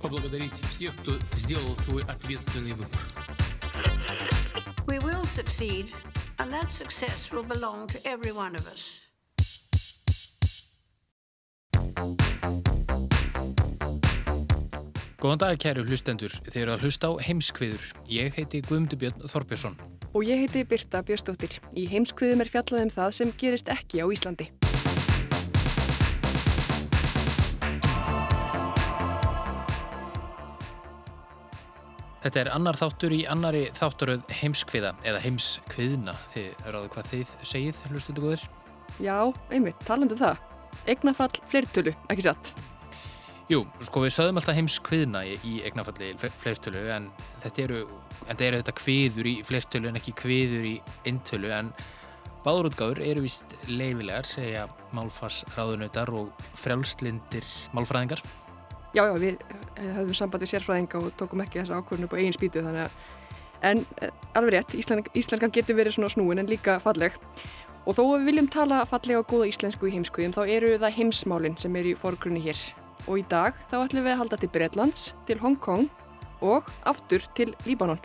поблагодарить всех, кто сделал свой ответственный выбор. We will succeed, and that success will belong to every one of us. Góðan dag kæru hlustendur, þeir eru að hlusta á heimskviður. Ég heiti Guðmundur Björn Þorbjörnsson. Og ég heiti Birta Björnsdóttir. Í heimskviðum er fjallað um það sem gerist ekki á Íslandi. Þetta er annar þáttur í annari þátturöð heimskviða eða heimskviðna. Þið ráðu hvað þið segið, hlustendur góðir? Já, einmitt, talandu um það. Egnafall fleirtölu, ekki satt? Jú, sko við sögum alltaf heimskviðna í, egnafalli fleirtölu en þetta eru, en þetta eru þetta kviður í fleirtölu en ekki kviður í intölu en báðurútgáður eru vist leifilegar, segja málfarsráðunautar og frjálslindir málfræðingar. Já, já, við höfum samband við sérfræðinga og tókum ekki þessa ákvörðinu á eigin spýtu þannig að, en alveg rétt, Ísland, Íslandkan getur verið svona snúin en líka falleg og þó að við viljum tala fallega og góða íslensku í heimskuðum þá eru það heimsmálinn sem er í forgrunni hér og í dag þá ætlum við að halda til Breitlands, til Hong Kong og aftur til Líbanon.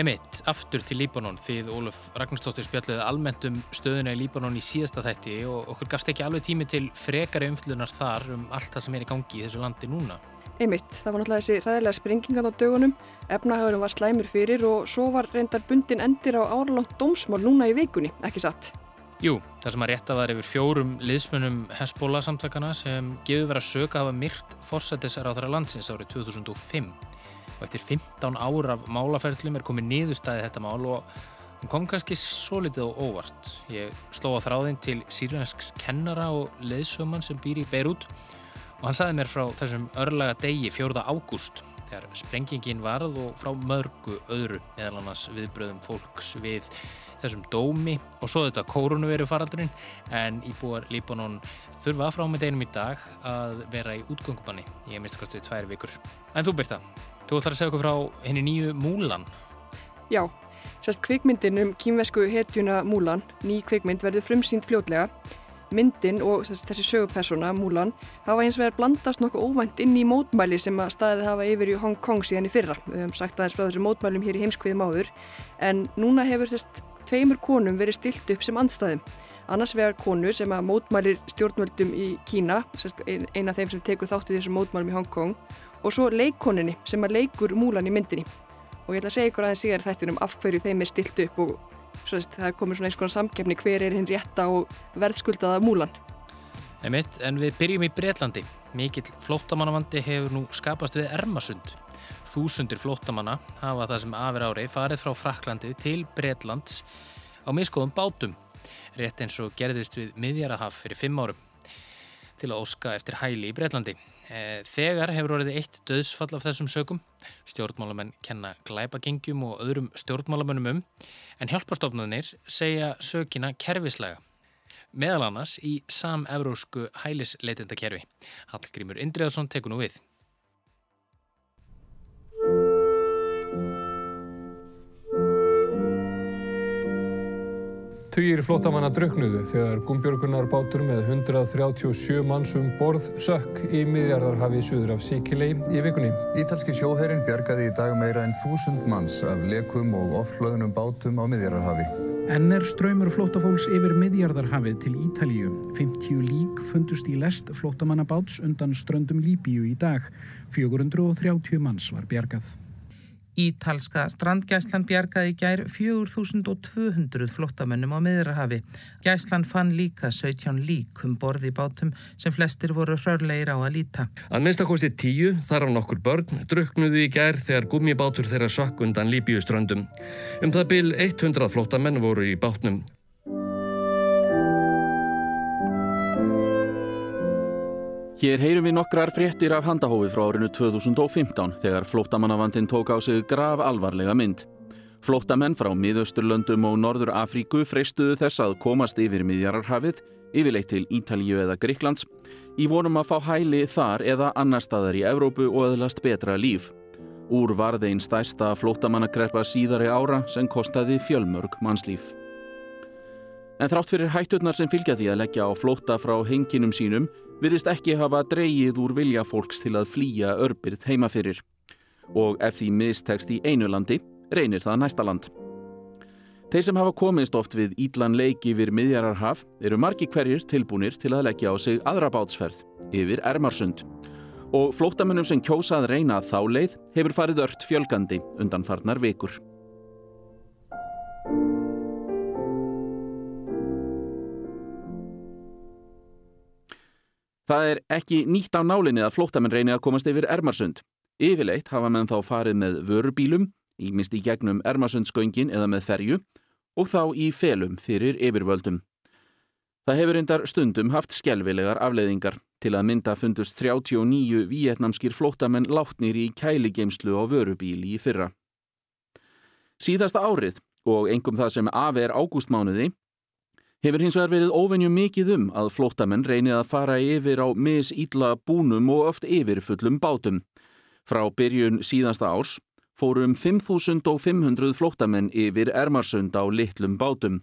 Emitt, aftur til Líbanon fyrir Óluf Ragnarstóttir spjalliði almennt um stöðuna í Líbanon í síðasta þætti og okkur gafst ekki alveg tími til frekari umflunar þar um allt það sem er í gangi í þessu landi núna. Emitt, það var náttúrulega þessi ræðilega sprengingan á dögunum, efnahagurinn var slæmur fyrir og svo var reyndar bundin endir á áralónt dómsmál núna í vikunni, ekki satt? Jú, það sem að rétta var yfir fjórum liðsmunum Hezbollah samtakana sem gefur verið að söka hafa myrt fórsættisar á 2005 og eftir 15 ára af málaferðlum er komið niðurstæði þetta mál og hún kom kannski svo litið og óvart. Ég sló á þráðinn til sírjönsk kennara og leðsöman sem býr í Beirut og hann saði mér frá þessum örlaga degi 4. ágúst þegar sprengingin varð og frá mörgu öðru eða annars viðbröðum fólks við þessum dómi og svo þetta koronaviru faraldurinn en íbúar Líbanon þurfa frá með deginum í dag að vera í útgöngubanni í að mista kostuði tvær vikur. En þú Birta, þú ætlar að segja okkur frá henni nýju Múlan. Já, sérst kvikmyndin um kýmvesku hetjuna Múlan, ný kvikmynd verður frumsýnd fljótlega. Myndin og sérst, þessi sögupersona, Múlan, hafa eins vegar blandast nokkuð óvænt inn í mótmæli sem að staðið hafa yfir í Hong Kong síðan í fyrra. Við höfum sagt aðeins frá þessu mótmælum hér í heimskviðum áður en núna hefur sérst tveimur konum verið stilt upp sem andstæðum. Annars vegar konur sem að mótmælir stjórnvöldum í Kína, eina af þeim sem tekur þáttið þessum mótmælum í Hong Kong, og svo leikkoninni sem að leikur múlan í myndinni. Og ég ætla að segja ykkur aðeins síðan þættinum af hverju þeim er stilt upp og sérst, það komið svona eins konar samkefni hver er hinn rétta og verðskuldaða múlan. Nei mitt, en við byrjum í Breitlandi. Mikill flóttamannavandi hefur nú skapast við Ermasund. Þúsundir flóttamanna hafa það sem afir ári farið frá Fraklandi til Breitlands á miskoðum bátum, rétt eins og gerðist við miðjarahaf fyrir fimm árum til að óska eftir hæli í Breitlandi. Þegar hefur orðið eitt döðsfall af þessum sökum. Stjórnmálamenn kenna glæpagengjum og öðrum stjórnmálamennum um, en hjálparstofnarnir segja sökina kerfislega. Meðal annars í sam-evrósku hælisleitendakerfi. Hallgrímur Indriðarsson tekur nú við. Tugir flótamanna draugnuðu þegar gumbjörgunar bátur með 137 manns um borð sökk í miðjarðarhafi suður af Sikilei í vikunni. Ítalski sjóherrin bjargaði í dag meira en þúsund manns af lekum og oflöðnum bátum á miðjarðarhafi. Enn er ströymur flótafólks yfir miðjarðarhafið til Ítalíu. 50 lík fundust í lest flótamannabáts undan ströndum Líbíu í dag. 430 manns var bjargað. Ítalska strandgæslan bjargaði gær 4200 flottamönnum á miðrahafi. Gæslan fann líka 17 lík um borði bátum sem flestir voru hrörleir á að líta. Að minnstakosti tíu, þar á nokkur börn, druknuðu í gær þegar gummibátur þeirra sökk undan Líbíuströndum. Um það byl 100 flottamenn voru í bátnum. Hér heyrum við nokkrar fréttir af handahófi frá árinu 2015 þegar flóttamannavandin tók á sig grav alvarlega mynd. Flóttamenn frá miðausturlöndum og Norður Afríku freistuðu þess að komast yfir miðjararhafið, yfirleitt til Ítalíu eða Gríklands, í vonum að fá hæli þar eða annar staðar í Evrópu og öðlast betra líf. Úr varð einn stærsta flóttamannakreppa síðari ára sem kostaði fjölmörg mannslíf. En þrátt fyrir hætturnar sem fylgja því að leggja á flótta frá henginum sínum virðist ekki hafa dreyið úr vilja fólks til að flýja örbyrð heimafyrir. Og ef því mistekst í einu landi, reynir það næsta land. Þeir sem hafa komist oft við Ídlan leik yfir miðjararhaf eru margi hverjir tilbúnir til að leggja á sig aðra bátsferð yfir Ermarsund. Og flóttamönnum sem kjósað reyna þá leið hefur farið ört fjölgandi undan farnar vikur. Það er ekki nýtt á nálinni að flóttamenn reyni að komast yfir Ermarsund. Yfirleitt hafa menn þá farið með vörubílum, ímist í gegnum Ermarsundsgöngin eða með ferju og þá í felum fyrir yfirvöldum. Það hefur reyndar stundum haft skjelvilegar afleiðingar til að mynda fundust 39 vietnamskir flóttamenn látnir í kæligeimslu á vörubíli í fyrra. Síðasta árið og engum það sem afer ágústmánuði hefur hins vegar verið óvenju mikið um að flóttamenn reynið að fara yfir á misýtla búnum og oft yfirfullum bátum. Frá byrjun síðasta árs fórum 5.500 flóttamenn yfir Ermarsund á litlum bátum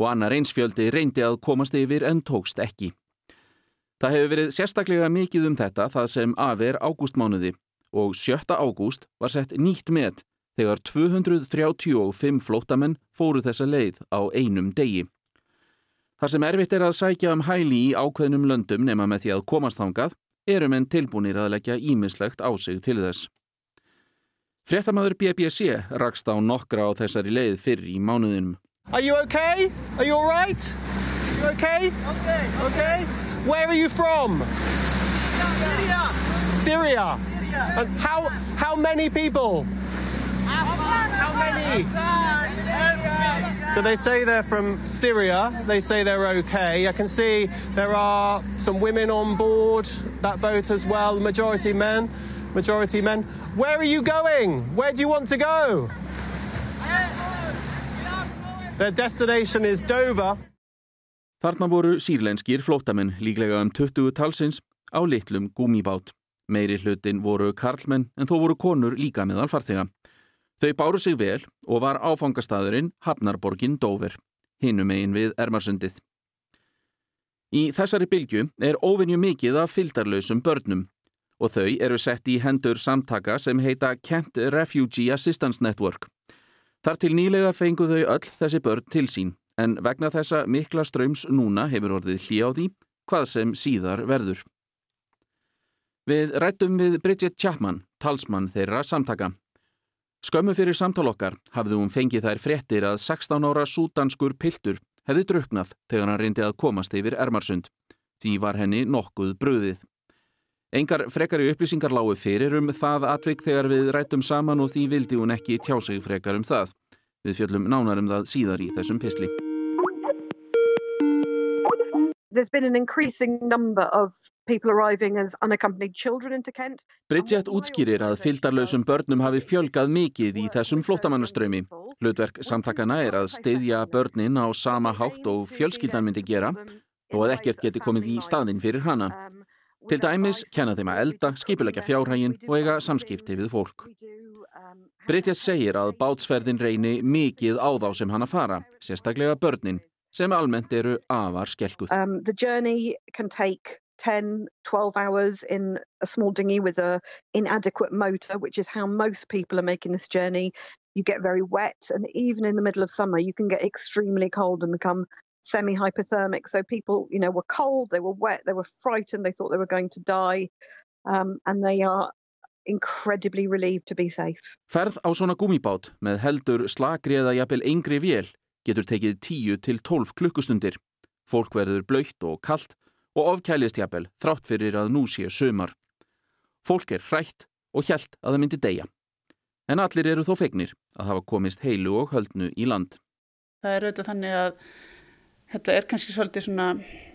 og annar einsfjöldi reyndi að komast yfir en tókst ekki. Það hefur verið sérstaklega mikið um þetta það sem afer ágústmánuði og 7. ágúst var sett nýtt með þegar 235 flóttamenn fóru þessa leið á einum degi. Þar sem erfitt er að sækja um hæli í ákveðnum löndum nema með því að komast þangað, eru menn tilbúinir að leggja ímislegt á sig til þess. Fréttamaður BBC rakst á nokkra á þessari leið fyrr í mánuðinum. Are you okay? Are you alright? You okay? Okay. Okay. Where are you from? Syria. Syria. Syria. And how how many people? How many? So they say they're from Syria. They say they're okay. I can see there are some women on board that boat as well. Majority men. Majority men. Where are you going? Where do you want to go? Their destination is Dover. Þarna voru sírlenskir flótamenn líklega um 20 talsins á litlum gúmibát. Meiri hlutin voru karlmenn en þó voru konur líka meðal farþega. Þau báru sig vel og var áfangastæðurinn Hafnarborgin Dover, hinum eigin við Ermarsundið. Í þessari bylgu er óvinju mikið af fyldarlausum börnum og þau eru sett í hendur samtaka sem heita Kent Refugee Assistance Network. Þar til nýlega fengu þau öll þessi börn til sín en vegna þessa mikla ströms núna hefur orðið hljáði hvað sem síðar verður. Við rættum við Bridget Chapman, talsmann þeirra samtaka. Skömmu fyrir samtal okkar hafði hún fengið þær fréttir að 16 ára súdanskur piltur hefði druknað þegar hann reyndi að komast yfir Ermarsund. Því var henni nokkuð bröðið. Engar frekari upplýsingar lágu fyrir um það atvik þegar við rættum saman og því vildi hún ekki tjá sig frekar um það. Við fjöllum nánar um það síðar í þessum pisli. Bridget útskýrir að fyldarlausum börnum hafi fjölgað mikið í þessum flóttamannaströymi. Hlutverk samtakana er að styðja börnin á sama hátt og fjölskyldan myndi gera og að ekkert geti komið í staðin fyrir hana. Til dæmis kenna þeim að elda, skipilegja fjárhægin og eiga samskipti við fólk. Bridget segir að bátsferðin reyni mikið á þá sem hana fara, sérstaklega börnin, sem almennt eru afar skelkuð. Um, the journey can take 10, 12 hours in a small dinghy with a inadequate motor, which is how most people are making this journey. You get very wet, and even in the middle of summer, you can get extremely cold and become semi-hypothermic. So people, you know, were cold, they were wet, they were frightened, they thought they were going to die, um, and they are incredibly relieved to be safe. Ferð á svona gúmibát með heldur slakri eða jafnvel yngri vél getur tekið 10 til 12 klukkustundir. Fólk verður blöytt og kallt og ofkælist jafnvel þrátt fyrir að nú sé sömar. Fólk er hrætt og hjælt að það myndi deyja. En allir eru þó fegnir að hafa komist heilu og höldnu í land. Það er auðvitað þannig að þetta er kannski svolítið svona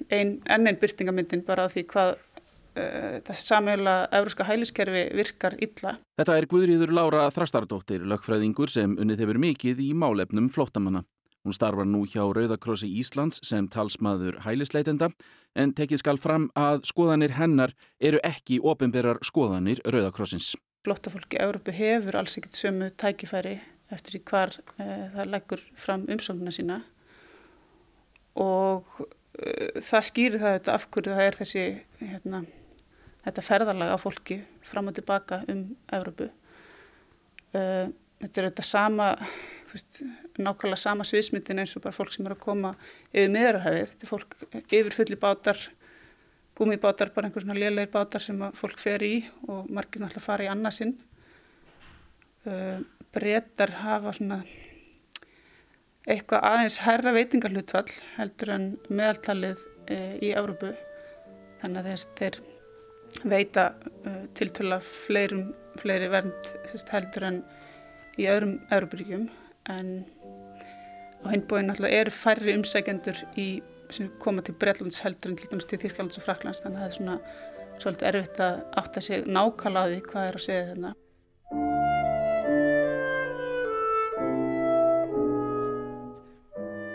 einn byrtingamyndin bara að því hvað uh, þessi sameiginlega európska hæliskerfi virkar illa. Þetta er Guðríður Lára Þrastardóttir, lögfræðingur sem unnið hefur mikið í málefnum flóttamanna. Hún starfar nú hjá Rauðakrossi Íslands sem talsmaður hælisleitenda en tekið skal fram að skoðanir hennar eru ekki ofinberar skoðanir Rauðakrossins. Flóttafólki Európu hefur alls ekkert sömu tækifæri eftir hvar uh, það leggur fram umsóknuna sína og uh, það skýrir það þetta af hverju það er þessi hérna, þetta ferðarlag á fólki fram og tilbaka um Európu. Uh, þetta er þetta sama, veist, nákvæmlega sama sviðsmyndin eins og bara fólk sem er að koma yfir miðarhafið. Þetta er fólk yfir fulli bátar, gúmibátar, bara einhver svona lélegir bátar sem fólk fer í og margir náttúrulega fara í annarsinn. Uh, Brettar hafa svona eitthvað aðeins herra veitingarhlutfall heldur en meðaltalið e, í Európu þannig að þess, þeir veita e, tiltöla fleirum, fleiri vernd heldur en í öðrum Európuríkjum en á hinbóin náttúrulega eru færri umsækjendur í, sem koma til Breitlands heldur en dæmis til Þísklands og Fraklands þannig að það er svona svolítið erfitt að átta sig því hvað er að segja þarna.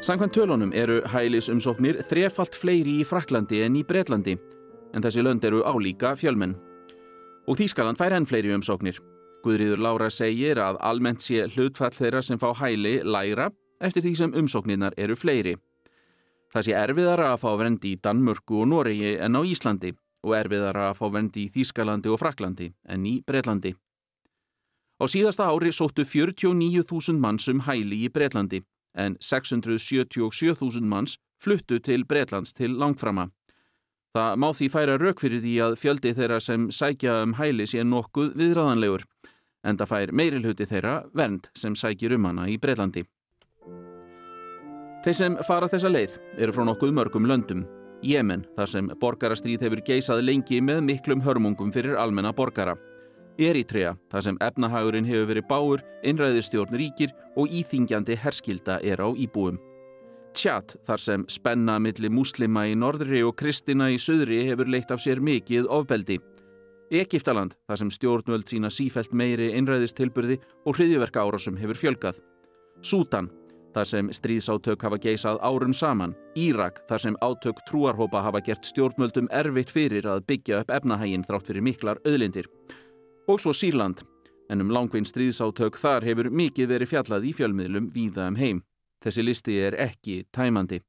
Sankvæmt tölunum eru hælisumsóknir þrefalt fleiri í Fraklandi en í Breitlandi, en þessi lönd eru álíka fjölmenn. Og Þýskaland fær enn fleiri umsóknir. Guðriður Lára segir að almennt sé hlutfall þeirra sem fá hæli læra eftir því sem umsóknirnar eru fleiri. Það sé erfiðara að fá vendi í Danmörku og Noregi en á Íslandi og erfiðara að fá vendi í Þýskalandi og Fraklandi en í Breitlandi. Á síðasta ári sóttu 49.000 manns um hæli í Breitlandi en 677.000 manns fluttu til Breitlands til langframa. Það má því færa rauk fyrir því að fjöldi þeirra sem sækja um hæli sé nokkuð viðræðanlegur, en það fær meirilhuti þeirra vernd sem sækir um hana í Breitlandi. Þeir sem fara þessa leið eru frá nokkuð mörgum löndum. Jemen, þar sem borgarastríð hefur geisað lengi með miklum hörmungum fyrir almenna borgara. Eritrea, þar sem efnahagurinn hefur verið báur, innræðistjórn ríkir og íþingjandi herskilda er á íbúum. Tjat, þar sem spenna milli muslima í norðri og kristina í söðri hefur leitt af sér mikið ofbeldi. Egiptaland, þar sem stjórnvöld sína sífælt meiri innræðistilburði og hriðjverka árásum hefur fjölgað. Sútan, þar sem stríðsátök hafa geisað árum saman. Írak, þar sem átök trúarhópa hafa gert stjórnvöldum erfitt fyrir að byggja upp efnahægin þrátt fyrir miklar öðlindir og svo Sýrland, en um langvein stríðsátök þar hefur mikið verið fjallað í fjölmiðlum víða um heim. Þessi listi er ekki tæmandi.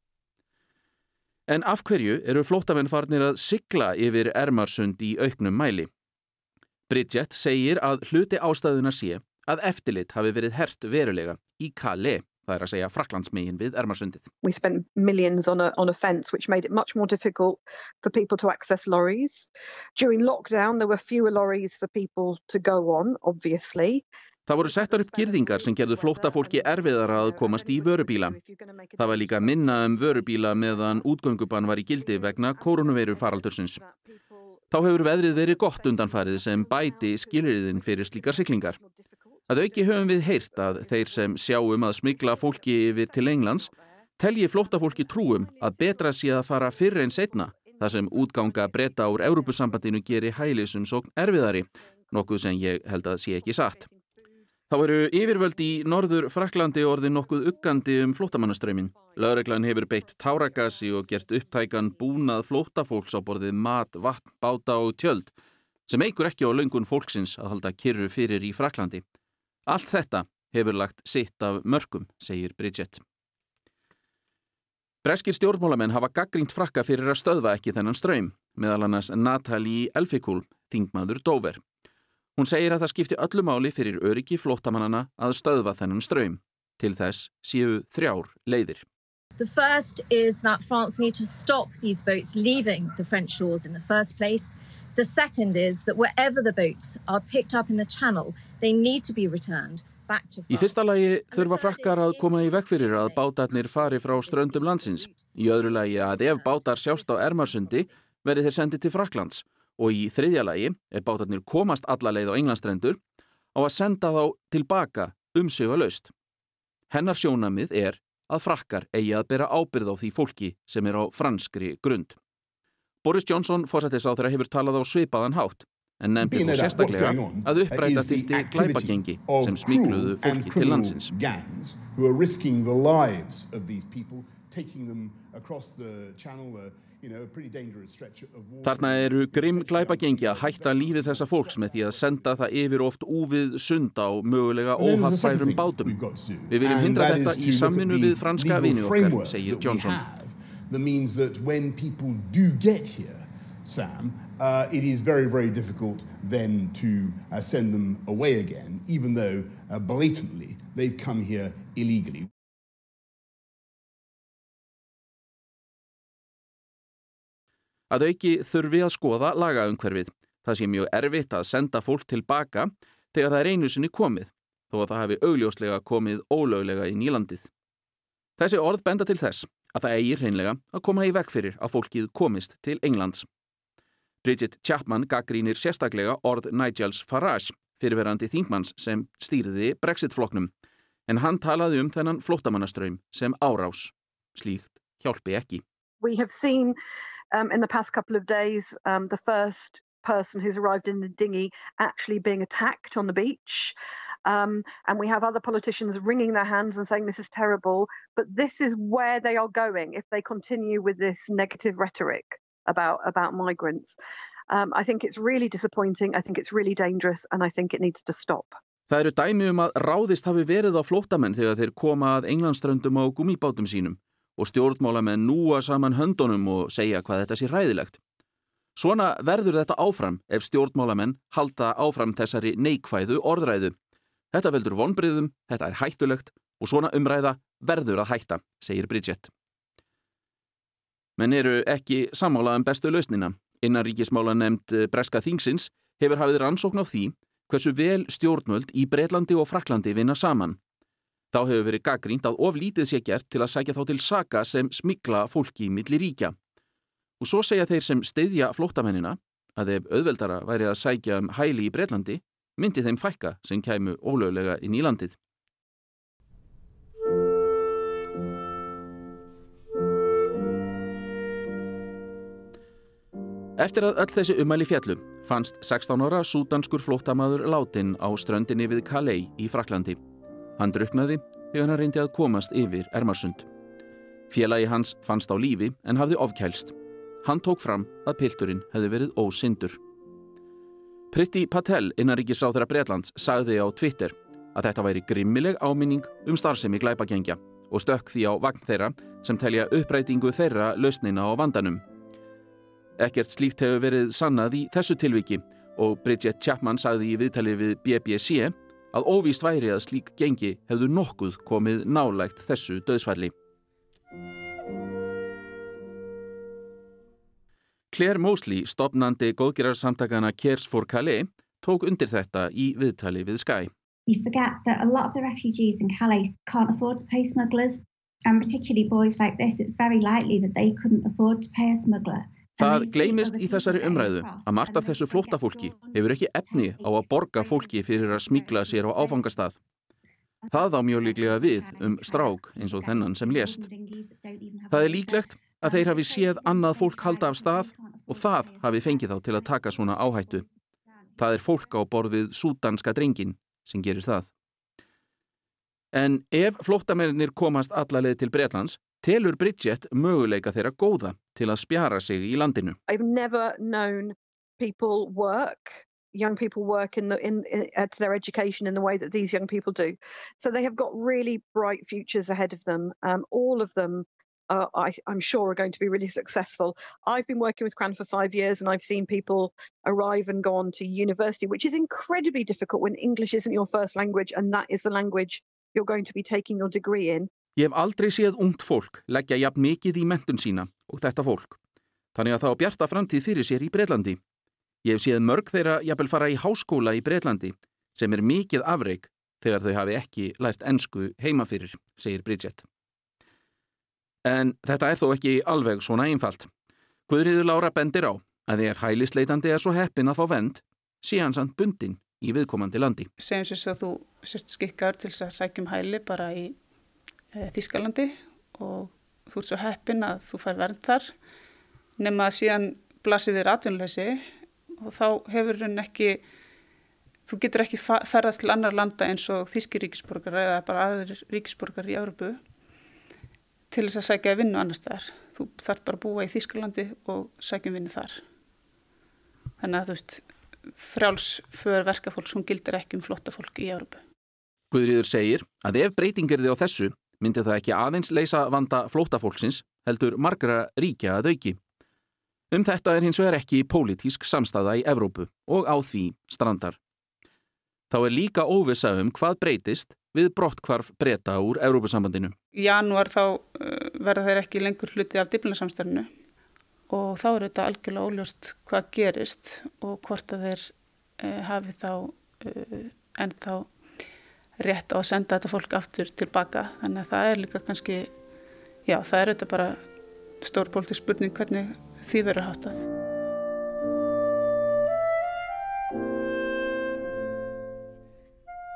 En af hverju eru flótamenn farnir að sigla yfir Ermarsund í auknum mæli? Bridget segir að hluti ástæðuna sé að eftirlit hafi verið hert verulega í Calais. Það er að segja Fraklandsmegin við Ermarsundið. A, on a fence which made it much more difficult for people to access lorries. During lockdown there were fewer lorries for people to go on, obviously. Það voru settar upp girðingar sem gerðu flóttafólki erfiðar að komast í vörubíla. Það var líka minna um vörubíla meðan útgöngubann var í gildi vegna koronaveiru faraldursins. Þá hefur veðrið verið gott undanfarið sem bæti skilriðin fyrir slíkar syklingar. Að auki höfum við heyrt að þeir sem sjáum að smigla fólki yfir til Englands telji flóttafólki trúum að betra sé að fara fyrr en setna þar sem útganga breyta úr Európusambandinu geri hælisum svo erfiðari, nokkuð sem ég held að sé ekki satt. Þá eru yfirvöld í norður Fraklandi orðið nokkuð uggandi um flóttamannaströymin. Laureglan hefur beitt táragasi og gert upptækan búnað flóttafólks á borðið mat, vatn, báta og tjöld sem eigur ekki á löngun fólksins að halda kyrru fyrir í Fraklandi. Allt þetta hefur lagt sitt af mörgum, segir Bridget. Breskir stjórnmólamenn hafa gaggrínt frakka fyrir að stöðva ekki þennan ströym, meðal annars Natalie Elfikul, þingmaður Dover. Hún segir að það skipti öllu máli fyrir öryggi flótamannana að stöðva þennan ströym. Til þess séu þrjár leiðir. The first is that France need to stop these boats leaving the French shores in the first place. The second is that wherever the boats are picked up in the channel, they need to be returned back to France. Í fyrsta lagi þurfa frakkar að koma í vekk fyrir að bátarnir fari frá ströndum landsins. Í öðru lagi að ef bátar sjást á Ermarsundi verði þeir sendið til Fraklands. Og í þriðja lagi, ef bátarnir komast alla leið á Englandstrendur, á að senda þá tilbaka um sig að laust. Hennar sjónamið er að frakkar eigi að bera ábyrð á því fólki sem er á franskri grund. Boris Johnson fórsættisáþra hefur talað á svipaðan hátt en nefndi þó sérstaklega að uppræta þyrti glæpagengi sem smíkluðu fólki til landsins. Þarna eru grimm glæpagengi að hætta lífið þessa fólks með því að senda það yfir oft úvið sund á mögulega óhattfærum bátum. Við viljum hindra þetta í samvinnu við franska vini okkar, segir Johnson. That means that when people do get here, Sam, uh, it is very, very difficult then to uh, send them away again, even though uh, blatantly they've come here illegally. Að auki þurfi að skoða lagaumhverfið. Það sé mjög erfitt að senda fólk tilbaka þegar það er einu sinni komið, þó að það hefði augljóslega komið ólöglega í nýlandið. Þessi orð benda til þess að það eigi hreinlega að koma í vekk fyrir að fólkið komist til Englands. Bridget Chapman gaggrínir sérstaklega orð Nigels Farage, fyrirverandi þingmanns sem stýriði Brexit-floknum, en hann talaði um þennan flóttamannaströym sem árás. Slíkt hjálpi ekki. We have seen um, in the past couple of days um, the first person who's arrived in the dinghy actually being attacked on the beach. Um, and we have other politicians wringing their hands and saying this is terrible. But this is where they are going if they continue with this negative rhetoric about, about migrants. Um, I think it's really disappointing. I think it's really dangerous and I think it needs to stop. Það eru dæmi um að ráðist hafi verið á flóttamenn þegar þeir koma að englandströndum á gummibátum sínum og stjórnmála með núa saman höndunum og segja hvað þetta sé ræðilegt. Svona verður þetta áfram ef stjórnmálamenn halda áfram þessari neikvæðu orðræðu. Þetta veldur vonbriðum, þetta er hættulegt og svona umræða verður að hætta, segir Bridget. Menn eru ekki sammála um bestu lausnina. Innaríkismála nefnd Breska Þingsins hefur hafið rannsókn á því hversu vel stjórnvöld í Breitlandi og Fraklandi vinna saman. Þá hefur verið gaggrínt að oflítið sé gert til að sækja þá til saka sem smigla fólki í milli ríkja. Og svo segja þeir sem steyðja flóttamennina að ef auðveldara væri að sækja um hæli í Breitlandi, myndi þeim fækka sem kæmu ólöglega inn í landið. Eftir að öll þessi umæli fjallu fannst 16 ára súdanskur flóttamaður látin á ströndinni við Calais í Fraklandi. Hann druknaði þegar hann reyndi að komast yfir Ermarsund. Félagi hans fannst á lífi en hafði ofkælst. Hann tók fram að pilturinn hefði verið ósindur. Pritti Patel, innaríkisráþara Breitlands, sagði á Twitter að þetta væri grimmileg áminning um starfsemi glæpagengja og stökk því á vagn þeirra sem telja upprætingu þeirra lausnina á vandanum. Ekkert slíkt hefur verið sannað í þessu tilviki og Bridget Chapman sagði í viðtalið við BBC að óvíst væri að slík gengi hefðu nokkuð komið nálægt þessu döðsfalli. Claire Mosley, stopnandi góðgerarsamtakana Cares for Calais, tók undir þetta í viðtali við Sky. You forget that a lot of the refugees in Calais can't afford to pay smugglers and particularly boys like this, it's very likely that they couldn't afford to pay a smuggler. Það gleymist í þessari umræðu að margt af þessu flóttafólki hefur ekki efni á að borga fólki fyrir að smíkla sér á áfangastað. Það á mjög líklega við um strák eins og þennan sem lést. Það er líklegt að þeir hafi séð annað fólk halda af stað og það hafi fengið þá til að taka svona áhættu. Það er fólk á borðið súdanska drengin sem gerir það. En ef flóttamennir komast allarleið til Breitlands, telur Bridget möguleika þeirra góða til að spjara sig í landinu. I've never known people work, young people work in the, in, in, at their education in the way that these young people do. So they have got really bright futures ahead of them. Um, all of them uh, I, I'm sure are going to be really successful. I've been working with Cran for five years and I've seen people arrive and go on to university, which is incredibly difficult when English isn't your first language and that is the language you're going to be taking your degree in. Ég hef aldrei séð ungt fólk leggja jafn mikið í mentun sína og þetta fólk. Þannig að það á bjarta framtíð fyrir sér í Breitlandi. Ég hef séð mörg þeirra jafnvel fara í háskóla í Breitlandi sem er mikið afreik þegar þau hafi ekki lært ennsku heima fyrir, segir Bridget. En þetta er þó ekki alveg svona einfalt. Guðriður Lára bendir á að ef hælisleitandi er svo heppin að fá vend, sé hans hann bundin í viðkomandi landi. Segjum sér að þú sért skikkaður til að sækjum hæli bara í Þískalandi og þú ert svo heppin að þú fær verð þar nema að síðan blasir við atvinnleysi og þá hefur henn ekki, þú getur ekki ferðast til annar landa eins og þíski ríkisborgar eða bara aðrir ríkisborgar í Európu til þess að sækja að vinna annar staðar. Þú þarf bara að búa í Þískalandi og sækjum vinni þar. Þannig að þú veist, frjáls för verkafólks, hún gildir ekki um flotta fólk í Európu. Guðriður segir að ef breytingerði á þessu myndi það ekki aðeins leysa vanda flótafólksins heldur margra ríkja að auki. Um þetta er hins vegar ekki pólitísk samstæða í Evrópu og á því strandar. Þá er líka óvisa um hvað breytist við brottkvarf breyta úr Evrópusambandinu. Í janúar þá uh, verða þeir ekki lengur hluti af diplinarsamstærnu og þá er þetta algjörlega óljóst hvað gerist og hvort að þeir uh, hafi þá uh, en þá rétt á að senda þetta fólk aftur tilbaka þannig að það er líka kannski já það er þetta bara stór pólitísk spurning hvernig því verður hátað.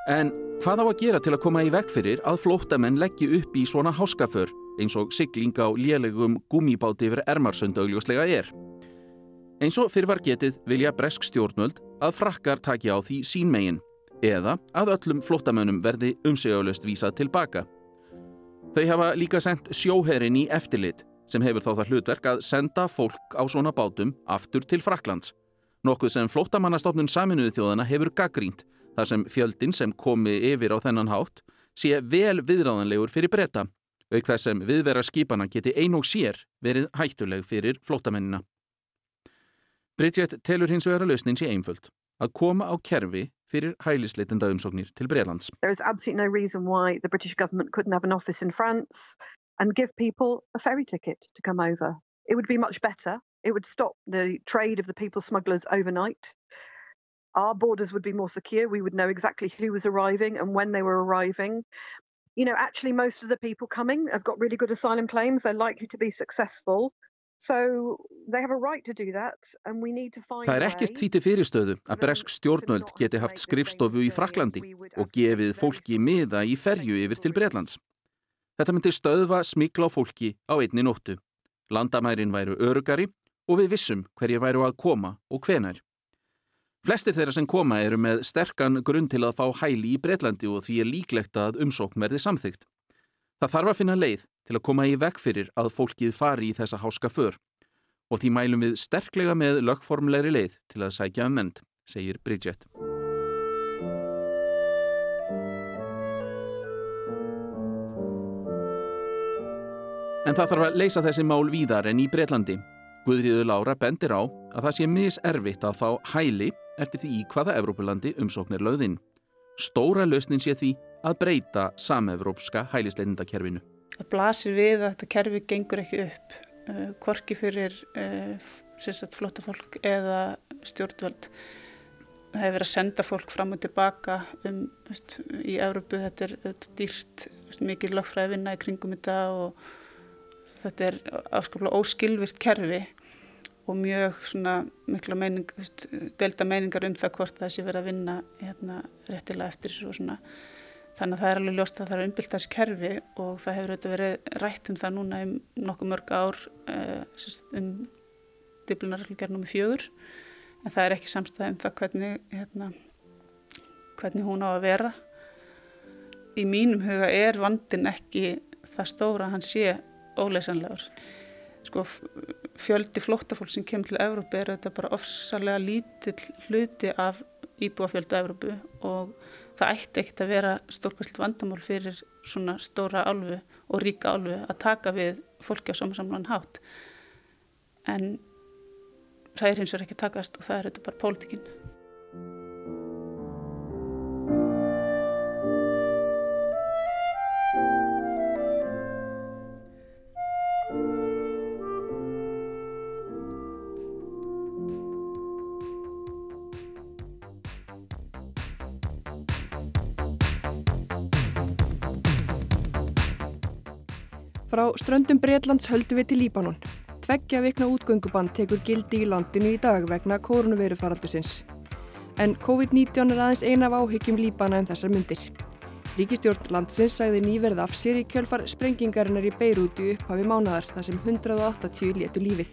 En hvað á að gera til að koma í veg fyrir að flóttamenn leggji upp í svona háskaför eins og sigling á lélegum gummibáti yfir ermarsund augljóslega er? Eins og fyrir var getið vilja bresk stjórnvöld að frakkar taki á því sínmegin eða að öllum flóttamönnum verði umsegjulegst vísað tilbaka. Þau hafa líka sendt sjóherin í eftirlit sem hefur þá það hlutverk að senda fólk á svona bátum aftur til Fraklands. Nokkuð sem flóttamannastofnun saminuðu þjóðana hefur gaggrínt þar sem fjöldin sem komi yfir á þennan hátt sé vel viðráðanlegur fyrir breyta, auk þess sem viðvera skipana geti ein og sér verið hættuleg fyrir flóttamennina. Bridget telur hins vegar að lausnin sé einföld, að koma á kerfi fyrir hælisleitenda umsóknir til Breitlands. There is absolutely no reason why the British government couldn't have an office in France and give people a ferry ticket to come over. It would be much better. It would stop the trade of the people smugglers overnight. Our borders would be more secure. We would know exactly who was arriving and when they were arriving. You know, actually, most of the people coming have got really good asylum claims. They're likely to be successful. So they have a right to do that and we need to find Það er ekkert því til fyrirstöðu að bresk stjórnvöld geti haft skrifstofu í Fraklandi og gefið fólki miða í ferju yfir til Breitlands. Þetta myndi stöðva smikla á fólki á einni nóttu. Landamærin væru örugari og við vissum hverjir væru að koma og hvenar. Flestir þeirra sem koma eru með sterkan grunn til að fá hæli í Breitlandi og því er líklegt að umsókn verði samþygt. Það þarf að finna leið til að koma í veg fyrir að fólkið fari í þessa háska för og því mælum við sterklega með lögformleiri leið til að sækja um ment, segir Bridget. En það þarf að leysa þessi mál víðar en í Breitlandi. Guðriður Lára bendir á að það sé miservitt að fá hæli eftir því í hvaða Evrópulandi umsóknir lögðinn. Stóra lausnin sé því að breyta samevrópska hælisleitindakerfinu. Það blasir við að þetta kerfi gengur ekki upp, uh, korki fyrir uh, flotta fólk eða stjórnvöld. Það hefur verið að senda fólk fram og tilbaka um, veist, í Európu, þetta er, þetta er dýrt, veist, mikið lögfræði vinna í kringum þetta og þetta er afskaplega óskilvirt kerfi og mjög svona mikla meining, veist, delta meiningar um það hvort það sé verið að vinna hérna, réttilega eftir þessu og svona. Þannig að það er alveg ljóst að það er umbylt þessu kerfi og það hefur auðvitað verið rætt um það núna um nokkuð mörg ár uh, um diplunarreglgerð nr. 4 en það er ekki samstæð um það hvernig, hérna, hvernig hún á að vera. Í mínum huga er vandin ekki það stóra að hann sé óleysanlegur. Sko, fjöldi flóttafólk sem kemur til Evrópu er þetta bara ofsalega lítill hluti af íbúafjöldu Evrópu og það ætti ekkert að vera stórkvæslega vandamál fyrir svona stóra álfu og ríka álfu að taka við fólki á samansamlan hátt. En það er hins vegar ekki takast og það er þetta bara pólitikinn. Ströndum Breitlands höldum við til Líbanon. Tveggja vikna útgöngubann tekur gildi í landinu í dag vegna koronavirufaraldusins. En COVID-19 er aðeins eina af áhyggjum Líbana um þessar myndir. Ríkistjórn landsins sæði nýverð af sér í kjölfar sprengingarinnar í Beirúti upphafi mánadar þar sem 180 létu lífið.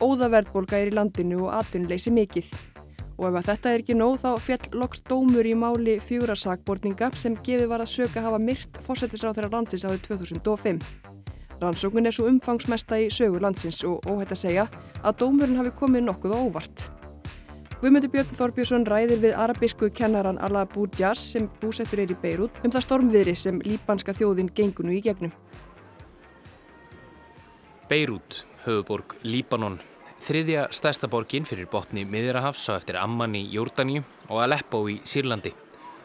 óða verðbólga er í landinu og atvinnuleysi mikill. Og ef þetta er ekki nóg þá fjall loks dómur í máli fjórarsakborninga sem gefið var að söka hafa myrt fósættisráð þeirra landsins árið 2005. Rannsóknin er svo umfangsmesta í sögur landsins og óhætt að segja að dómurinn hafi komið nokkuð á óvart. Guðmundur Björn Þorbjörnsson ræðir við arabísku kennaran Ala Boudjas sem búsettur er í Beirut um það stormviðri sem líbanska þjóðin gengunu í gegnum. Beirut, höfuborg Líbanon Þriðja stærsta borgin fyrir botni Miðrahafs á eftir Amman í Jórdaníu og Aleppo í Sýrlandi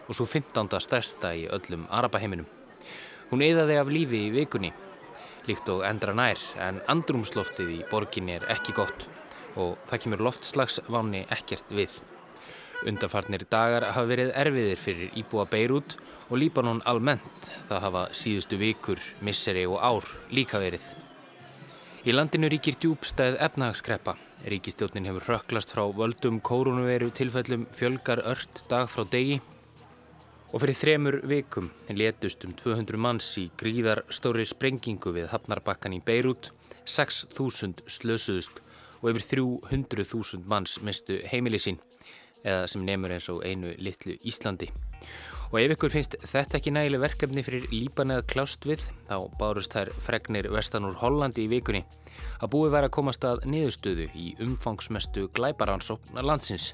og svo 15. stærsta í öllum Arabaheiminum. Hún eðaði af lífi í vikunni, líkt og endra nær, en andrumsloftið í borginni er ekki gott og það kemur loftslagsváni ekkert við. Undanfarnir dagar hafa verið erfiðir fyrir Íbúa Beirut og Líbanon almennt. Það hafa síðustu vikur, misseri og ár líka verið. Í landinu ríkir djúbstæð efnahagskreppa. Ríkistjónin hefur rökklast frá völdum kórunveru tilfellum fjölgar ört dag frá degi og fyrir þremur vikum letust um 200 manns í gríðar stóri sprengingu við Hafnarbakkan í Beirut, 6.000 slösuðust og yfir 300.000 manns mistu heimili sín eða sem nefnur eins og einu litlu Íslandi. Og ef ykkur finnst þetta ekki nægileg verkefni fyrir Líban eða klást við, þá bárust þær fregnir vestan úr Hollandi í vikunni að búið væri að komast að niðurstöðu í umfangsmestu glæbaransóknar landsins.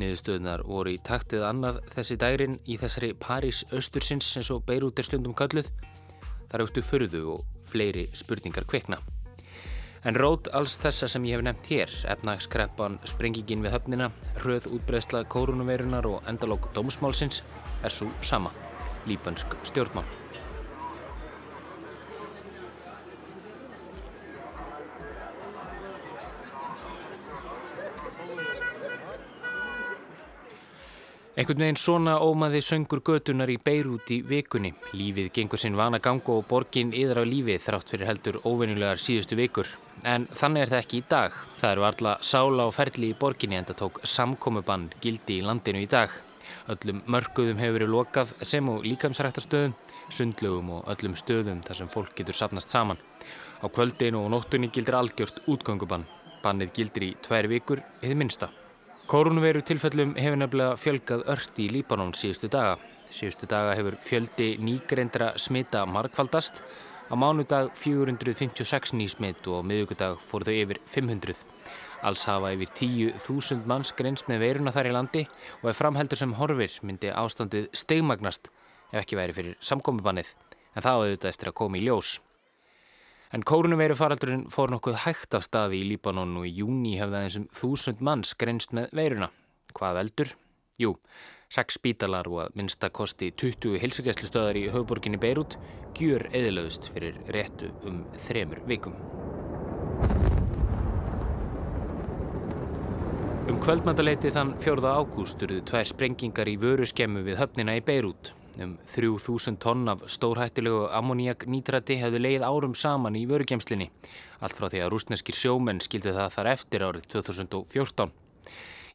Niðurstöðunar voru í taktið annað þessi dærin í þessari París austursins eins og Beirut er stundum kölluð. Það rauktu förðu og fleiri spurningar kveikna. En rót alls þessa sem ég hef nefnt hér, efnagskreppan, sprengingin við höfnina, röð útbreðsla kórunuveirunar og endalók dómsmálsins er svo sama, líbansk stjórnmál. Einhvern veginn svona ómaði söngur götunar í Beirut í vikunni. Lífið gengur sinn vana ganga og borgin yðar á lífið þrátt fyrir heldur óvinnulegar síðustu vikur. En þannig er það ekki í dag. Það eru alla sála og ferli í borginni en það tók samkomiðbann gildi í landinu í dag. Öllum mörguðum hefur verið lokað sem og líkamsræktarstöðum, sundlögum og öllum stöðum þar sem fólk getur sapnast saman. Á kvöldinu og nóttunni gildir algjört útgöngubann. Bannið gildir í tvær vikur eða minnsta. Kórunveru tilfellum hefur nefnilega fjölgað ört í Líbanon síðustu daga. Síðustu daga hefur fjöldi nýgreindra smita markvaldast. Á mánudag 456 ný smitt og á miðugudag fór þau yfir 500. Alls hafa yfir 10.000 manns greinst með veiruna þar í landi og ef framheldur sem horfir myndi ástandið steigmagnast ef ekki væri fyrir samkomiðbannið en það auðvitað eftir að koma í ljós. En kórunuveiru faraldurinn fór nokkuð hægt af staði í Líbanon og í júni hefði aðeins um þúsund manns grenst með veiruna. Hvað veldur? Jú, 6 spítalar og að minnsta kosti 20 hilsugjæslustöðar í höfuborginni Beirut gjur eðilöðust fyrir réttu um þremur vikum. Um kvöldmæntaleiti þann 4. ágúst eruðu tvær sprengingar í vöru skemmu við höfnina í Beirut. Um 3000 tonn af stórhættilegu ammoniak nítrati hefðu leið árum saman í vörugemslinni, allt frá því að rúsneskir sjómenn skildi það þar eftir árið 2014.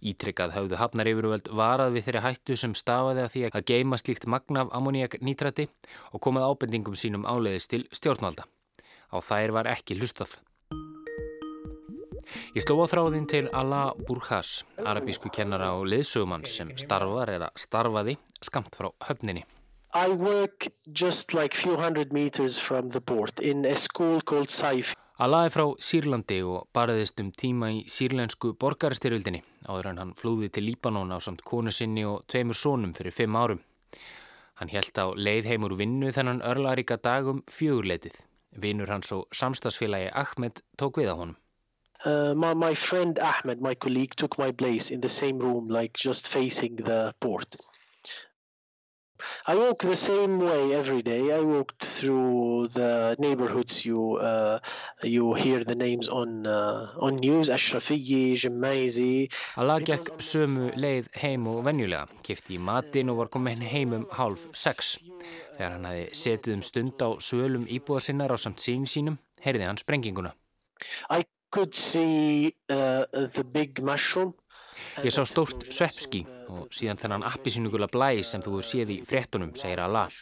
Ítrykkað hafðu hafnar yfirvöld varað við þeirri hættu sem stafaði að því að geima slíkt magna af ammoniak nítrati og komið ábendingum sínum áleiðist til stjórnvalda. Á þær var ekki hlustað. Ég sló á þráðin til Ala Burkhas, arabísku kennara og liðsögumann sem starfar eða starfaði skamt frá höfninni. I work just like few hundred meters from the port in a school called Saifi. Ala er frá Sýrlandi og barðist um tíma í sýrlensku borgarstyrjöldinni áður en hann flúði til Líbanon á samt konu sinni og tveimur sónum fyrir fimm árum. Hann held á leið heimur vinnu þennan örlaríka dagum fjögurleitið. Vinnur hans og samstagsfélagi Ahmed tók við á honum. Uh, my, my friend Ahmed, my colleague, took my place in the same room, like just facing the port. I walk the same way every day. I walked through the neighborhoods you uh, you hear the names on uh, on news Ashrafiyi, Jemaizi. Allah gekk sömu leið heim og venjulega, kifti í matin og var komin heim um hálf sex. Þegar hann hefði setið um stund á svölum íbúða sinnar á samt sín sínum, heyrði hann sprenginguna. I could see uh, the big mushroom Ég sá stórt sveppski og síðan þennan appisínugula blæ sem þú séð í fréttunum, segir Allah.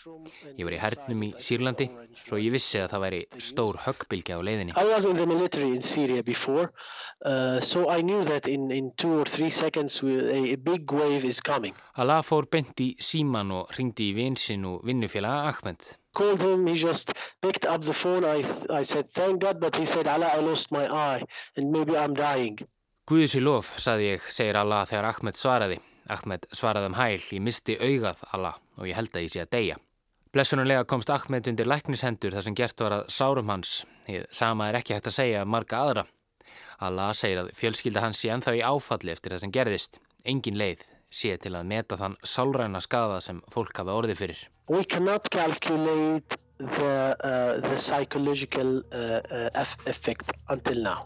Ég var í hernum í Sýrlandi, svo ég vissi að það væri stór höggbylgja á leiðinni. I was in the military in Syria before, uh, so I knew that in, in two or three seconds a, big wave is coming. Allah fór bent í síman og ringdi í vinsinn og vinnufélaga Ahmed. Called him, he just picked up the phone, I, I said thank God, but he said Allah, I lost my eye and maybe I'm dying. Guðis í lof, saði ég, segir Allah þegar Ahmed svaraði. Ahmed svaraði um hæl, ég misti augað Allah og ég held að ég sé að deyja. Blessunulega komst Ahmed undir læknishendur þar sem gert var að sárum hans. Ég sama er ekki hægt að segja marga aðra. Allah segir að fjölskylda hans sé enþá í áfalli eftir það sem gerðist. Engin leið sé til að meta þann sálræna skada sem fólk hafa orði fyrir. We cannot calculate the, uh, the psychological uh, uh, effect until now.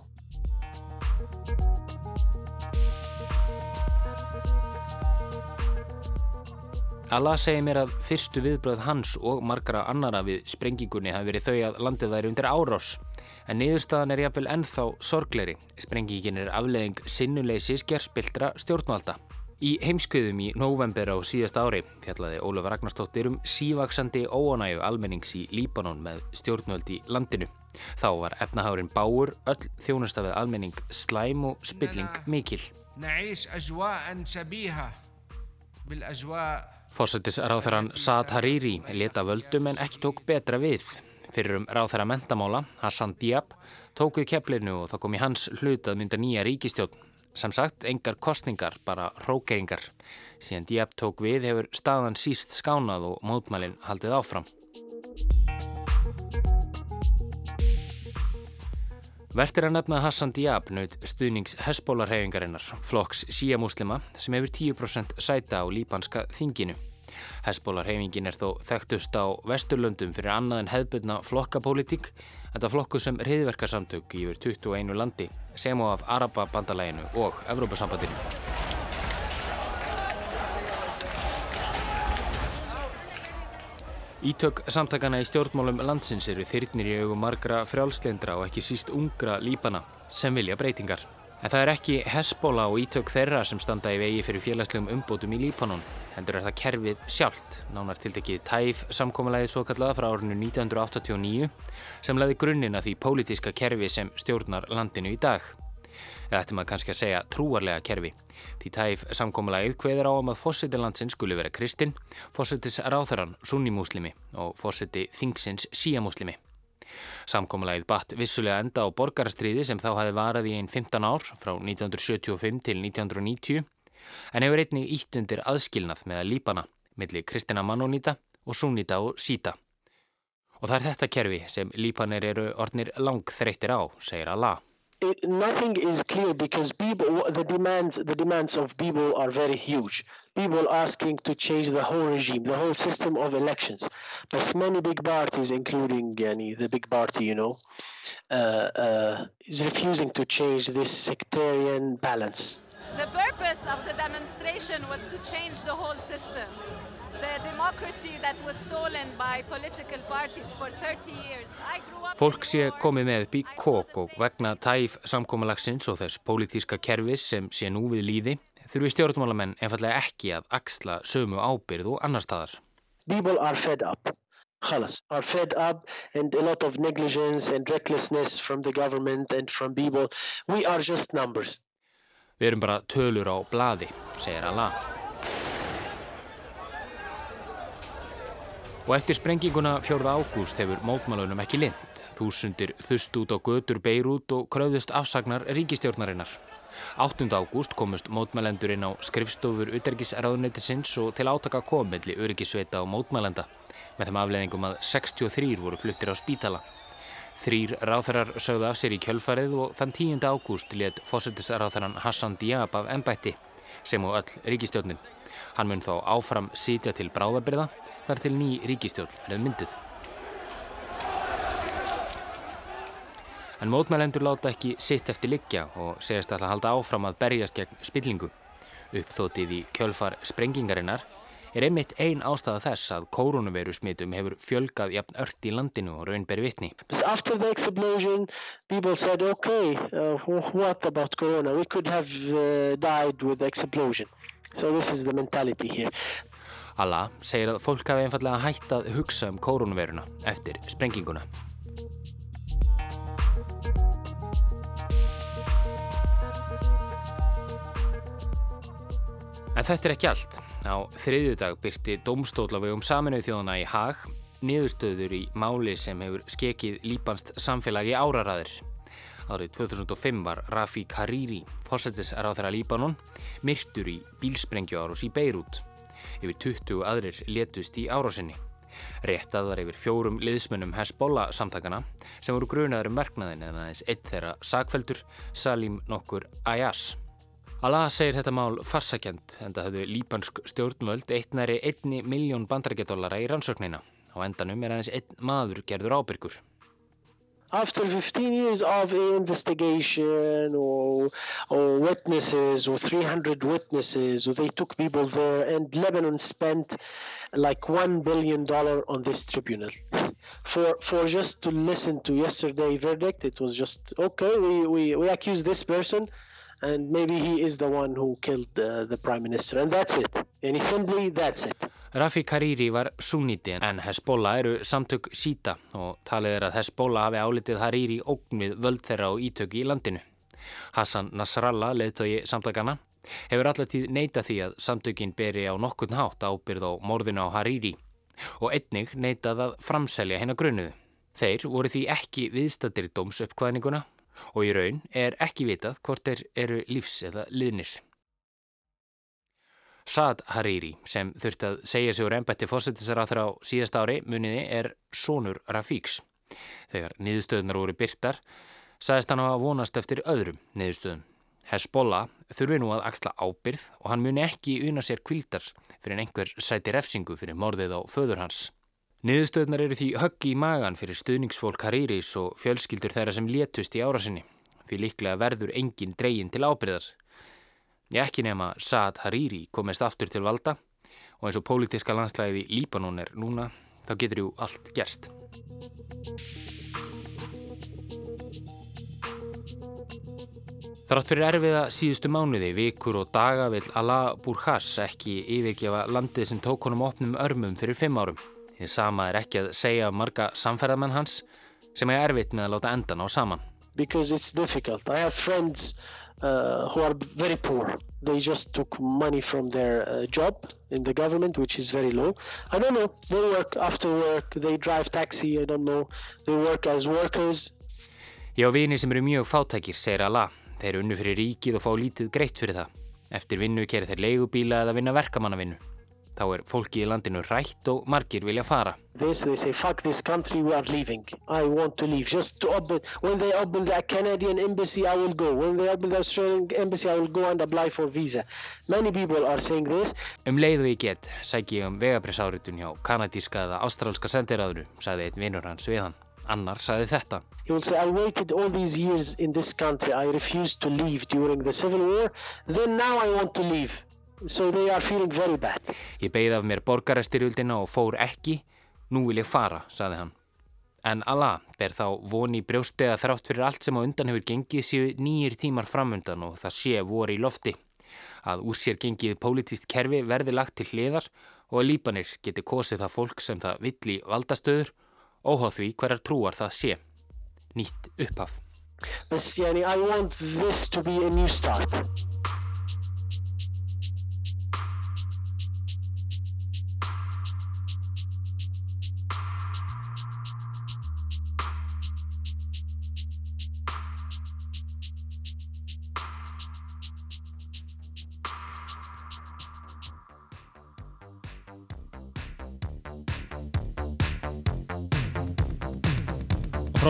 Allah segir mér að fyrstu viðbröð hans og margra annara við sprengingunni hafi verið þau að landið væri undir árás. En niðurstaðan er jáfnvel ennþá sorgleiri. Sprengingin er afleðing sinnuleysis gerspiltra stjórnvalda. Í heimskuðum í november á síðast ári fjallaði Ólaf Ragnarstóttir um sívaksandi óanægu almennings í Líbanon með stjórnvöld í landinu. Þá var efnahárin báur, öll þjónustafið almenning slæm og spilling mikil. Fórsættis ráþæran Saad Hariri leta völdum en ekki tók betra við. Fyrir um ráþæra mentamála, Hassan Diab, tók við keflinu og það kom í hans hlut að mynda nýja ríkistjón. Sem sagt, engar kostningar, bara hrókeringar. Síðan Diab tók við hefur staðan síst skánað og mótmælinn haldið áfram. Vertir að nefna Hassan Diab naut stuðnings Hezbollah-reyfingarinnar, flokks síamúslima sem hefur 10% sæta á líbanska þinginu. Hezbollah-reyfingin er þó þekktust á Vesturlöndum fyrir annað en hefðbundna flokkapólitík, þetta flokku sem reyðverkarsamtök í yfir 21 landi, sem á af Arababandalæginu og Evrópasambandinu. Ítök samtakana í stjórnmálum landsins eru þyrnir í augum margra frjálslindra og ekki síst ungra líbana sem vilja breytingar. En það er ekki Hezbollah og ítök þeirra sem standa í vegi fyrir félagslegum umbótum í Líbanon. Hendur er það kerfið sjálft, nánar tildekið TAIF samkómalæðið svo kallaða frá árinu 1989 sem laði grunnina því pólitíska kerfi sem stjórnar landinu í dag. Eða ættum að kannski að segja trúarlega kerfi. Því tæf samkómulegið hveður á um að fósiti landsins skuli vera kristinn, fósitis ráþarann sunnimúslimi og fósiti þingsins síamúslimi. Samkómulegið batt vissulega enda á borgarastríði sem þá hafi varað í einn 15 ár frá 1975 til 1990 en hefur einnig ítt undir aðskilnað með að lípana millir kristina mannónýta og sunnýta og síta. Og það er þetta kerfi sem lípanir eru ornir langþreyttir á, segir Allah. It, nothing is clear because people, the demands, the demands of people are very huge. People asking to change the whole regime, the whole system of elections. But many big parties, including the big party, you know, uh, uh, is refusing to change this sectarian balance. The purpose of the demonstration was to change the whole system. The democracy that was stolen by political parties for 30 years. I grew up Fólk sé komið með upp í kók og vegna tæf samkómalagsins og þess pólitíska kerfis sem sé nú við líði þurfi stjórnmálamenn einfallega ekki að axla sömu ábyrð og annar staðar. People are fed up. خلاص are fed up and a lot of negligence and recklessness from the government and from people. We are just numbers. Við erum bara tölur á bladi, segir Allah. Og eftir sprenginguna 4. ágúst hefur mótmálunum ekki lind. Þúsundir þust út á götur Beirút og kröðust afsagnar ríkistjórnarinnar. 8. ágúst komust mótmælendur inn á skrifstofur utergisræðunetisins og til átaka komilli öryggisveita og mótmælenda með þeim afleðingum að 63 voru fluttir á spítala. Þrýr ráþarar sögðu af sér í kjölfarið og þann 10. ágúst let fósættisráþaran Hassan Diab af ennbætti sem og öll ríkistjórnin. Hann mun þá áfram sitja til bráðabyrða þar til ný ríkistjórn er mynduð. En mótmælendur láta ekki sitt eftir liggja og segast alltaf halda áfram að berjast gegn spillingu. Uppþótið í kjölfar sprengingarinnar er einmitt ein ástæða þess að koronaviru smitum hefur fjölgað jafn ört í landinu og raunberi vitni. After the explosion, people said, okay, uh, what about corona? We could have uh, died with the explosion. So this is the mentality here. Allah segir að fólk hafi einfallega hægt að hugsa um koronaviruna eftir sprenginguna. En þetta er ekki allt. Á þriðjudag byrti domstólafegum saminuð þjóðana í Haag niðurstöður í máli sem hefur skekið líbanst samfélagi áraræðir. Árið 2005 var Rafik Hariri, fórsættisráð þeirra Líbanon, myrtur í bílsprengju árós í Beirut. Yfir 20 aðrir letust í árásinni. Réttað var yfir fjórum liðsmunum Hezbollah samtakana sem voru grunaður um verknaðin en aðeins eitt þeirra sakveldur Salim Nokkur Ayas. Allah segir þetta mál farsakjent en það höfðu líbansk stjórnvöld eitt næri einni miljón bandarækjadólara í rannsóknina. Á endanum er aðeins einn maður gerður ábyrgur. After 15 years of investigation or, or witnesses or 300 witnesses, or they took people there and Lebanon spent like $1 billion on this tribunal. For, for just to listen to yesterday verdict, it was just, okay, we, we, we accuse this person and maybe he is the one who killed the, the prime minister. And that's it. And simply that's it. Rafi Kariri var sunniti en Hezbollah eru samtök síta og talið er að Hezbollah hafi álitið Hariri ógnið völd þeirra og ítöki í landinu. Hassan Nasrallah, leðtögi samtakana hefur allatíð neita því að samtökin beri á nokkurn hátt ábyrð á morðinu á Hariri. Og einnig neitað að framselja hennar grunuðu. Þeir voru því ekki viðstattir dóms uppkvæðninguna og í raun er ekki vitað hvort þeir eru lífs eða liðnir. Saad Hariri sem þurfti að segja sig úr ennbætti fósættisraþra á síðast ári muniði er sonur Rafíks. Þegar niðurstöðunar voru byrtar sagðist hann að vonast eftir öðrum niðurstöðum. Hezbollah þurfi nú að axla ábyrð og hann muni ekki una sér kvildar fyrir einhver sæti refsingu fyrir morðið á föður hans. Niðurstöðnar eru því höggi í magan fyrir stuðningsfólk Hariris og fjölskyldur þeirra sem létust í árasinni, fyrir líklega verður engin dreygin til ábyrðar. Ég ekki nema Saad Hariri komist aftur til valda og eins og pólitiska landslæði Líbanon er núna, þá getur jú allt gerst. Þrátt fyrir erfiða síðustu mánuði, vikur og daga vil Allah Burkhas ekki yfirgefa landið sem tók honum opnum örmum fyrir fimm árum. Þið sama er ekki að segja marga samferðamenn hans sem er erfitt með að láta endan á saman. Because it's difficult. I have friends uh, who are very poor. They just took money from their uh, job in the government, which is very low. I don't know. They work after work. They drive taxi. I don't know. They work as workers. Ég á vini sem eru mjög fátækir, segir Allah. Þeir eru unnu fyrir ríkið og fá lítið greitt fyrir það. Eftir vinnu kerir þeir leigubíla eða vinna verkamannavinnu. Þá er fólki í landinu rætt og margir vilja fara. This, they say, fuck this country, we are leaving. I want to leave. Just to open, when they open the Canadian embassy, I will go. When they open the Australian embassy, I will go and apply for visa. Many people are saying this. Um leið og ég get, sæk ég um vegapressáritun hjá kanadíska eða ástrálska sendiráðuru, sagði einn vinnur hans við hann. Annar sagði þetta. He will say, I waited all these years in this country. I refused to leave during the civil war. Then now I want to leave. So they are feeling very bad. Ég beigði af mér borgarastyrjöldina og fór ekki. Nú vil ég fara, saði hann. En Allah ber þá voni brjósti að þrátt fyrir allt sem á undan hefur gengið séu nýjir tímar framundan og það sé voru í lofti. Að úr sér gengið pólitíst kerfi verði lagt til hliðar og að lípanir geti kosið það fólk sem það vill í valdastöður óháð því hverjar trúar það sé. Nýtt upphaf. But yani, I want this to be a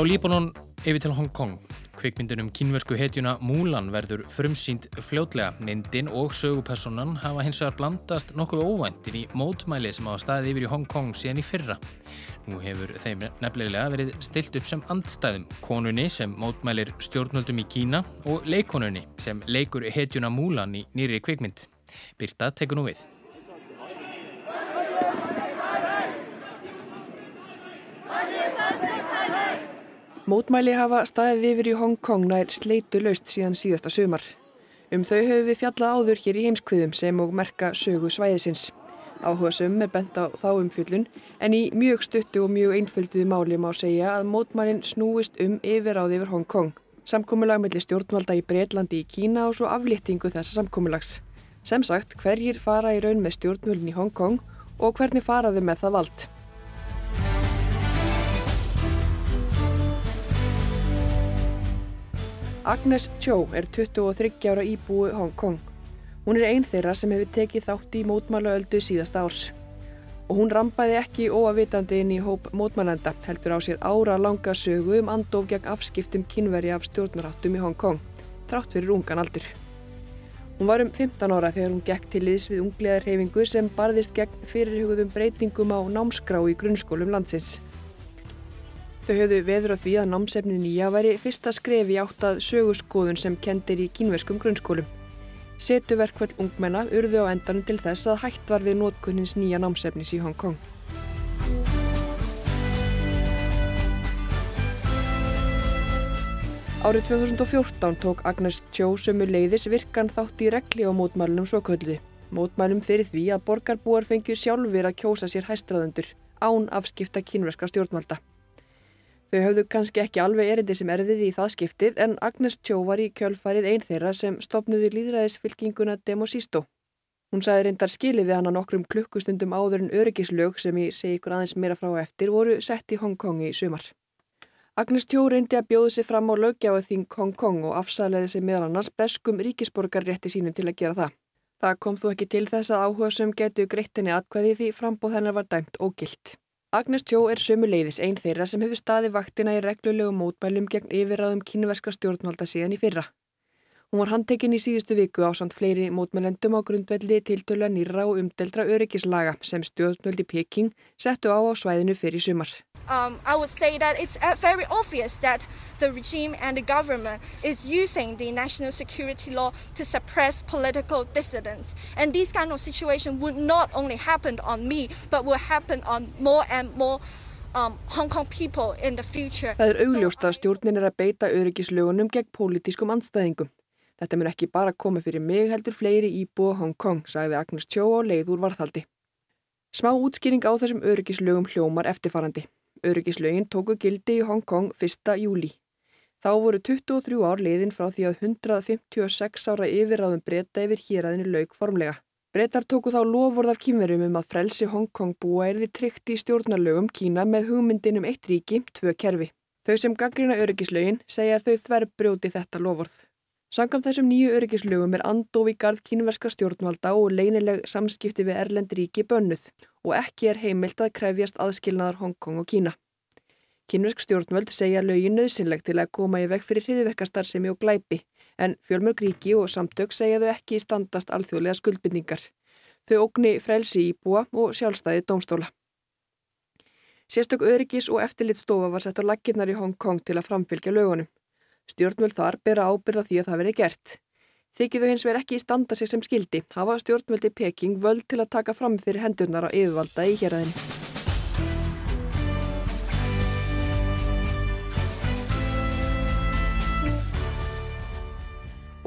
Líbanon yfir til Hong Kong. Kvikmyndunum kínversku hetjuna Mulan verður frumsýnd fljótlega. Myndin og sögupersonan hafa hins vegar blandast nokkuð óvæntin í mótmæli sem hafa staðið yfir í Hong Kong síðan í fyrra. Nú hefur þeim nefnilega verið stilt upp sem andstæðum. Konunni sem mótmælir stjórnöldum í Kína og leikonunni sem leikur hetjuna Mulan í nýri kvikmynd. Birta tekur nú við. Mótmæli hafa staðið yfir í Hong Kong nær sleitu laust síðan síðasta sumar. Um þau höfum við fjallað áður hér í heimskviðum sem og merka sögu svæðisins. Áhuga sömum er bent á þá umfjöllun en í mjög stuttu og mjög einfölduðu máli má segja að mótmælinn snúist um yfiráði yfir Hong Kong. Samkominnlag mellir stjórnvalda í Breitlandi í Kína og svo aflýttingu þessa samkominnlags. Sem sagt, hverjir fara í raun með stjórnvölin í Hong Kong og hvernig faraðu með það vald. Agnes Cho er 23 ára íbúi Hong Kong. Hún er einn þeirra sem hefur tekið þátt í mótmálaöldu síðasta árs. Og hún rampaði ekki óavitandi inn í hóp mótmælenda, heldur á sér ára langa sögu um andof gegn afskiptum kynveri af stjórnarháttum í Hong Kong, trátt fyrir ungan aldur. Hún var um 15 ára þegar hún gekk til liðs við ungliðar reyfingu sem barðist gegn fyrirhugðum breytingum á námskrá í grunnskólum landsins. Þau höfðu veður á því að námsefni nýja væri fyrsta skrefi átt að sögurskoðun sem kendir í kínveskum grunnskólum. Setuverkvall ungmenna urðu á endanum til þess að hægt var við nótkunnins nýja námsefnis í Hong Kong. Árið 2014 tók Agnes Cho sömu leiðis virkan þátt í regli á mótmælunum svo köllu. Mótmælum fyrir því að borgarbúar fengju sjálfur að kjósa sér hæstraðundur án afskipta kínverska stjórnvalda. Þau höfðu kannski ekki alveg erindi sem erðið í það skiptið en Agnes Tjó var í kjölfarið einn þeirra sem stopnuði líðræðisfylkinguna Demosístó. Hún sagði reyndar skilið við hann á nokkrum klukkustundum áður en öryggislög sem ég segi ykkur aðeins meira frá eftir voru sett í Hong Kong í sumar. Agnes Tjó reyndi að bjóði sig fram á lögjáðing Hong Kong og afsæleði sig meðal annars breskum ríkisborgarrétti sínum til að gera það. Það kom þú ekki til þess að áhuga sem getu greittinni atkvæði því frambóð hennar var dæmt ógilt. Agnes Tjó er sömu leiðis einn þeirra sem hefur staði vaktina í reglulegum mótmælum gegn yfirraðum kynverska stjórnvalda síðan í fyrra. Hún var handtekinn í síðustu viku á samt fleiri mótmælendum á grundvelli tiltöla nýra og umdeldra öryggislaga sem stjórnvöldi Peking settu á á svæðinu fyrir sumar. um, I would say that it's uh, very obvious that the regime and the government is using the national security law to suppress political dissidents. And this kind of situation would not only happen on me, but will happen on more and more um, Hong Kong people in the future. Það er augljóst að stjórnin er að beita öryggislögunum gegn pólitískum anstæðingum. Þetta mun ekki bara koma fyrir mig heldur fleiri íbúa Hong Kong, sagði Agnes Cho á leið úr varðhaldi. Smá útskýring á þessum öryggislögum hljómar eftirfarandi. Öryggislögin tóku gildi í Hong Kong 1. júli. Þá voru 23 ár liðin frá því að 156 ára yfirráðum breyta yfir hýraðinu laug formlega. Breytar tóku þá lofvorð af kýmverum um að frelsi Hong Kong búa erði tryggt í stjórnarlögum Kína með hugmyndin um eitt ríki, tvö kerfi. Þau sem gangrina öryggislögin segja að þau þverr brjóti þetta lofvorð. Sangam þessum nýju öryggislögum er andofi garð kínverska stjórnvalda og leinileg samskipti við Erlend ríki bönnuð og ekki er heimilt að krefjast aðskilnaðar Hong Kong og Kína. Kínversk stjórnvöld segja lögin nöðsynlegt til að koma í veg fyrir hriðverkastar sem og glæpi en fjölmörg ríki og samtök segja þau ekki standast alþjóðlega skuldbindningar. Þau ógni frelsi íbúa og sjálfstæði dómstóla. Sérstök öryggis og eftirlitstofa var sett á laginnar í Hong Kong til að framfylgja lögunum. Stjórnvöld þar bera ábyrða því að það verði gert. Þykir þau hins vegar ekki í standa sig sem skildi, hafa stjórnvöldi Peking völd til að taka fram fyrir hendurnar á yfirvalda í héræðinu.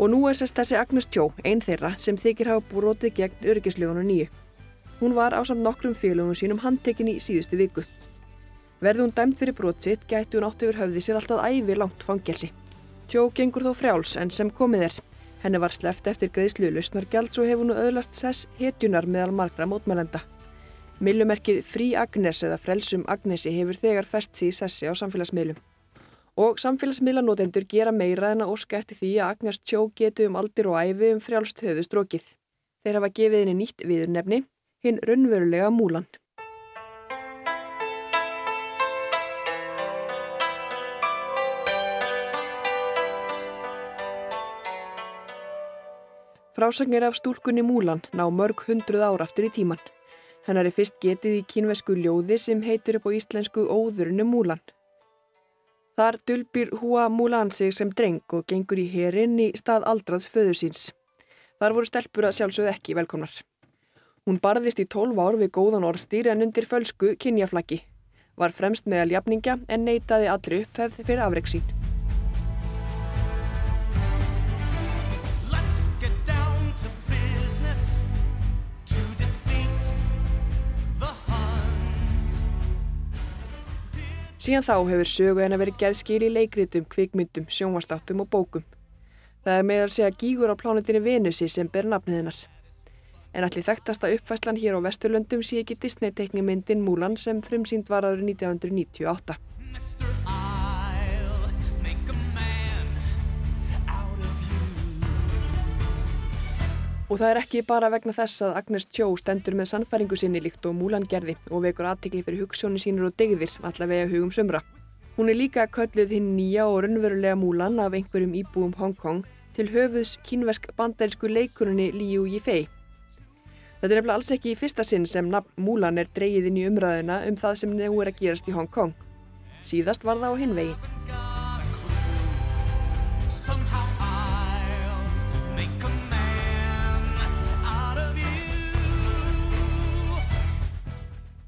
Og nú er sérst þessi Agnes Tjó, einn þeirra, sem þykir hafa búrótið gegn öryggislögunum nýju. Hún var á samt nokkrum félögum sínum handtekinn í síðustu viku. Verði hún dæmt fyrir brótsitt gæti hún átt yfir höfði sér alltaf ævi langt fangelsi. Tjó gengur þó frjáls en sem komið er. Henni var sleft eftir greiðslu lausnargjald svo hefur nú öðlast sess hetjunar meðal margra mótmælenda. Millumerkið Frí Agnes eða Frelsum Agnesi hefur þegar fest síð sessi á samfélagsmiðlum. Og samfélagsmiðlanótendur gera meira en að óska eftir því að Agnes Tjó getu um aldir og æfi um frjálst höfu strókið. Þeir hafa gefið henni nýtt viðurnefni, hinn raunverulega múlan. Frásagnir af stúlkunni Múlan ná mörg hundruð ár aftur í tíman. Hennar er fyrst getið í kínvesku ljóði sem heitir upp á íslensku óðurinu Múlan. Þar dulbýr Hua Múlan sig sem dreng og gengur í herinn í stað aldraðs föður síns. Þar voru stelpur að sjálfsögð ekki velkomnar. Hún barðist í 12 ár við góðan orðstýr en undir fölsku kynjaflaggi. Var fremst meðal jafningja en neytaði allri upphefð fyrir afreiksín. Síðan þá hefur sögu hennar verið gerð skil í leikritum, kvikmyndum, sjónvastáttum og bókum. Það er meðal segja gígur á plánutinni Venusi sem ber nafnið hennar. En allir þekktasta uppfæslan hér á Vesturlöndum sé ekki Disney-teknimyndin Múlan sem frumsýnd var árið 1998. Og það er ekki bara vegna þess að Agnes Cho stendur með sannfæringu sinni líkt og Múlan gerði og vekur aðtikli fyrir hugssjónu sínur og degðir allavega hugum sömra. Hún er líka kölluð hinn nýja og raunverulega Múlan af einhverjum íbúum Hong Kong til höfuðs kínvesk bandarísku leikurunni Liu Yifei. Þetta er nefnilega alls ekki í fyrsta sinn sem nafn Múlan er dreyið inn í umræðina um það sem nú er að gerast í Hong Kong. Síðast var það á hinvegi.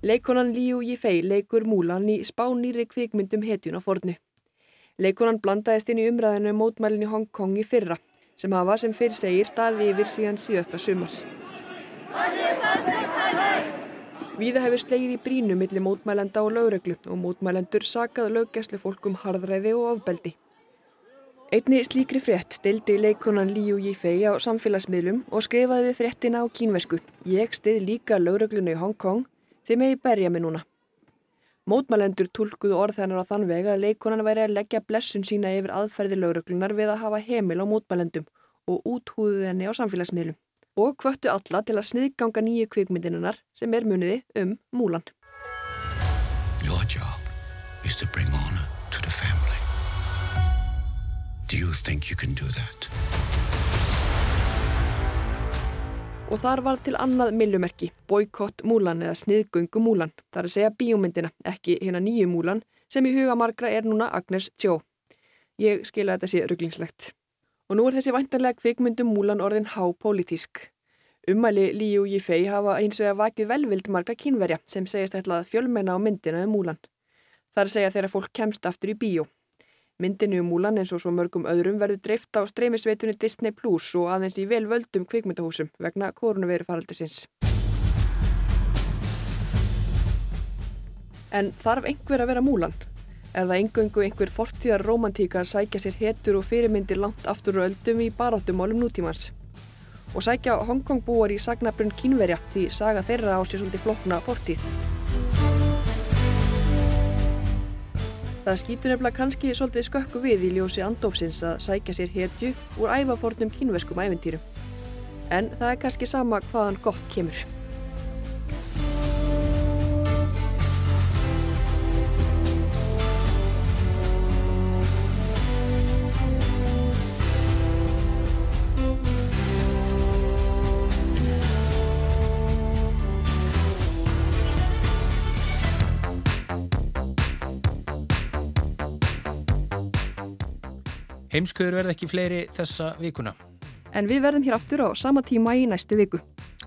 Leikonan Liu Yifei leikur Múlan í spánýri kvikmyndum hetjun á fornu. Leikonan blandaðist inn í umræðinu um mótmælinn í Hong Kong í fyrra sem hafa sem fyrir segir staði yfir síðan síðasta sumar. Víða hefur slegið í brínu millir mótmælenda og lögreglu og mótmælendur sakað löggæslu fólkum harðræði og ofbeldi. Einni slíkri frétt deildi leikonan Liu Yifei á samfélagsmiðlum og skrifaði fréttina á kínvesku. Ég stið líka lögreglunu í Hong Kong Þið megi berja mig núna. Mótmælendur tólkuðu orð hennar á þann veg að leikonan væri að leggja blessun sína yfir aðferði lauruglunar við að hafa heimil á mótmælendum og úthúðu henni á samfélagsmiðlum og kvöttu alla til að sniðganga nýju kvikmyndinunar sem er muniði um Múlan. Your job is to bring honor to the family. Do you think you can do that? Og þar var til annað millumerki, boykott Múlan eða sniðgöngu Múlan, þar að segja bíómyndina, ekki hérna nýju Múlan, sem í huga margra er núna Agnes Cho. Ég skilja þetta sé rugglingslegt. Og nú er þessi væntanlega kvikmyndum Múlan orðin hápolítísk. Ummæli Liu Yifei hafa eins og að vakið velvild margra kínverja sem segist ætlað fjölmenna á myndina um Múlan. Að segja þegar fólk kemst aftur í bíó. Myndinu um Múlan eins og svo mörgum öðrum verður dreift á streymisveitunni Disney Plus og aðeins í vel völdum kvikmyndahúsum vegna koronaviru faraldusins. En þarf einhver að vera Múlan? Er það engöngu einhver fortíðar romantíka að sækja sér hetur og fyrirmyndir langt aftur og öldum í baráttumálum nútímans? Og sækja Hongkong búar í sagnabrunn kínverja því saga þeirra á sér svolítið flokna fortíð. Það skýtur nefnilega kannski svolítið skökku við í ljósi andófsins að sækja sér hetju úr æfafornum kínveskum æventýrum. En það er kannski sama hvaðan gott kemur. Heimskuður verð ekki fleiri þessa vikuna. En við verðum hér aftur á sama tíma í næstu viku.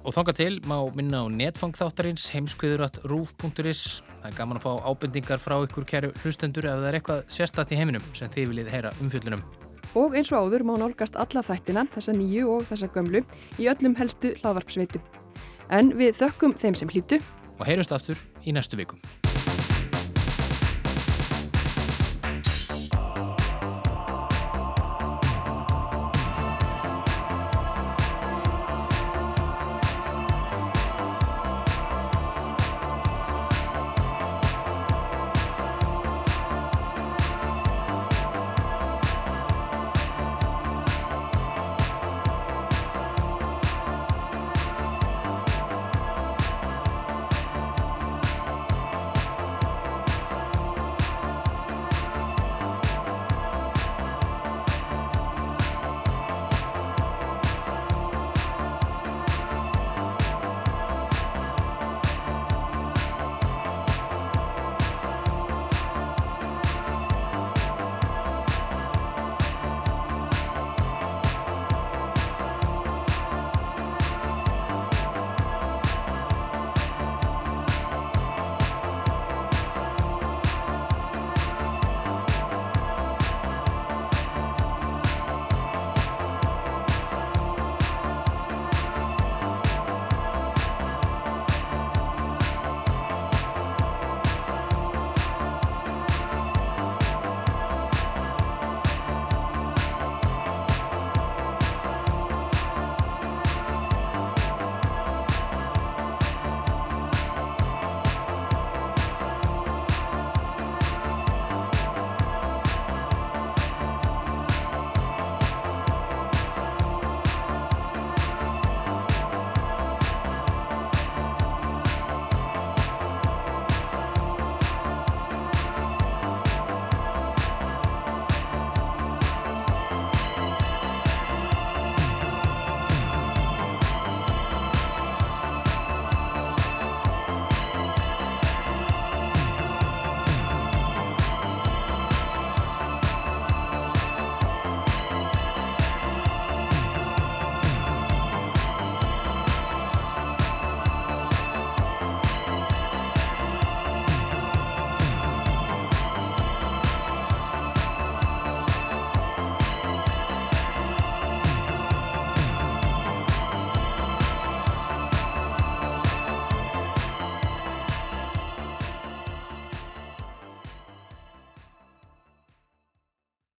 Og þanga til má minna á netfangþáttarins heimskuður.ruf.is. Það er gaman að fá ábendingar frá ykkur kæru hlustendur ef það er eitthvað sérstatt í heiminum sem þið viljið heyra umfjöldunum. Og eins og áður má nálgast alla þættina, þessa nýju og þessa gömlu, í öllum helstu hlaðvarpsveitum. En við þökkum þeim sem hlýtu og heyrjumst aftur í næstu vikum.